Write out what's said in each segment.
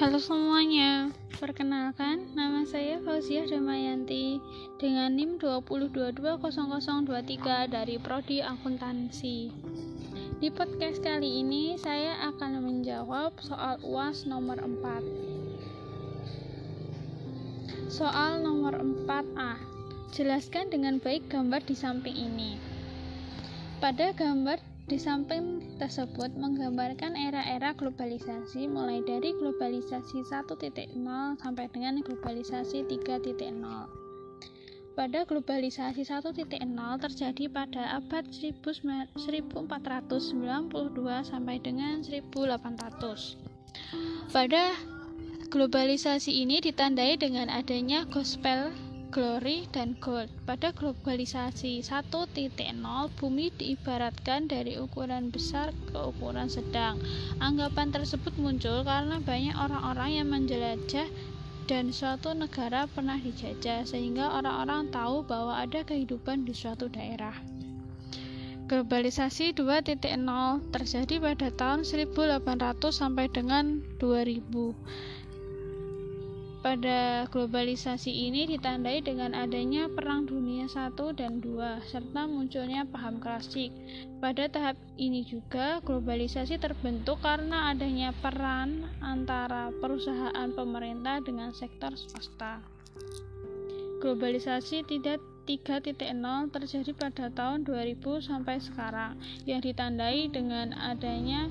Halo semuanya, perkenalkan nama saya Fauziah Damayanti dengan NIM 20220023 dari Prodi Akuntansi. Di podcast kali ini saya akan menjawab soal UAS nomor 4. Soal nomor 4A. Jelaskan dengan baik gambar di samping ini. Pada gambar di samping tersebut menggambarkan era-era globalisasi mulai dari globalisasi 1.0 sampai dengan globalisasi 3.0. Pada globalisasi 1.0 terjadi pada abad 1492 sampai dengan 1800. Pada globalisasi ini ditandai dengan adanya gospel glory dan gold. Pada globalisasi 1.0, bumi diibaratkan dari ukuran besar ke ukuran sedang. Anggapan tersebut muncul karena banyak orang-orang yang menjelajah dan suatu negara pernah dijajah sehingga orang-orang tahu bahwa ada kehidupan di suatu daerah. Globalisasi 2.0 terjadi pada tahun 1800 sampai dengan 2000 pada globalisasi ini ditandai dengan adanya Perang Dunia I dan II, serta munculnya paham klasik. Pada tahap ini juga, globalisasi terbentuk karena adanya peran antara perusahaan pemerintah dengan sektor swasta. Globalisasi tidak 3.0 terjadi pada tahun 2000 sampai sekarang, yang ditandai dengan adanya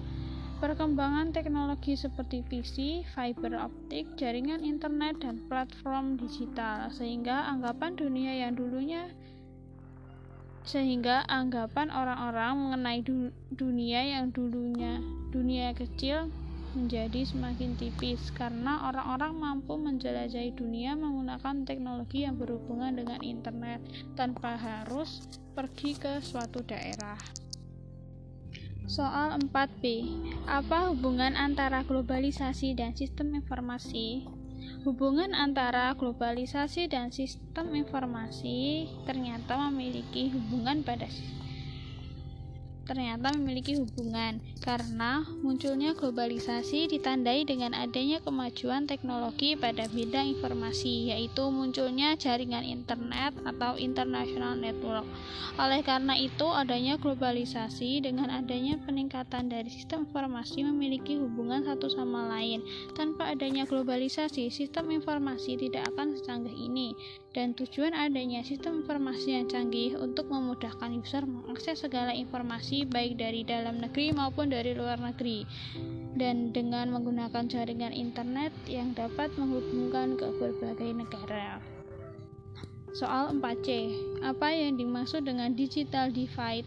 Perkembangan teknologi seperti PC, fiber optik, jaringan internet, dan platform digital, sehingga anggapan dunia yang dulunya sehingga anggapan orang-orang mengenai du dunia yang dulunya dunia kecil menjadi semakin tipis karena orang-orang mampu menjelajahi dunia menggunakan teknologi yang berhubungan dengan internet tanpa harus pergi ke suatu daerah. Soal 4B. Apa hubungan antara globalisasi dan sistem informasi? Hubungan antara globalisasi dan sistem informasi ternyata memiliki hubungan pada ternyata memiliki hubungan karena munculnya globalisasi ditandai dengan adanya kemajuan teknologi pada bidang informasi yaitu munculnya jaringan internet atau international network. Oleh karena itu adanya globalisasi dengan adanya peningkatan dari sistem informasi memiliki hubungan satu sama lain. Tanpa adanya globalisasi, sistem informasi tidak akan secanggih ini dan tujuan adanya sistem informasi yang canggih untuk memudahkan user mengakses segala informasi baik dari dalam negeri maupun dari luar negeri dan dengan menggunakan jaringan internet yang dapat menghubungkan ke berbagai negara. Soal 4C, apa yang dimaksud dengan digital divide?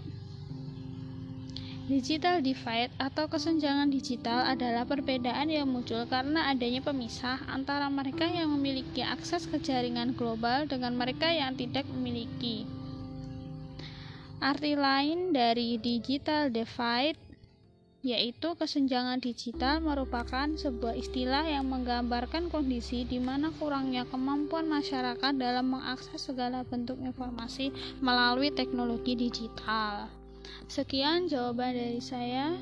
Digital divide atau kesenjangan digital adalah perbedaan yang muncul karena adanya pemisah antara mereka yang memiliki akses ke jaringan global dengan mereka yang tidak memiliki. Arti lain dari digital divide yaitu kesenjangan digital merupakan sebuah istilah yang menggambarkan kondisi di mana kurangnya kemampuan masyarakat dalam mengakses segala bentuk informasi melalui teknologi digital. Sekian jawaban dari saya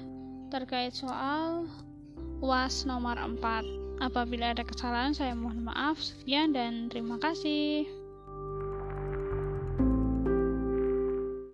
terkait soal UAS nomor 4. Apabila ada kesalahan saya mohon maaf. Sekian dan terima kasih.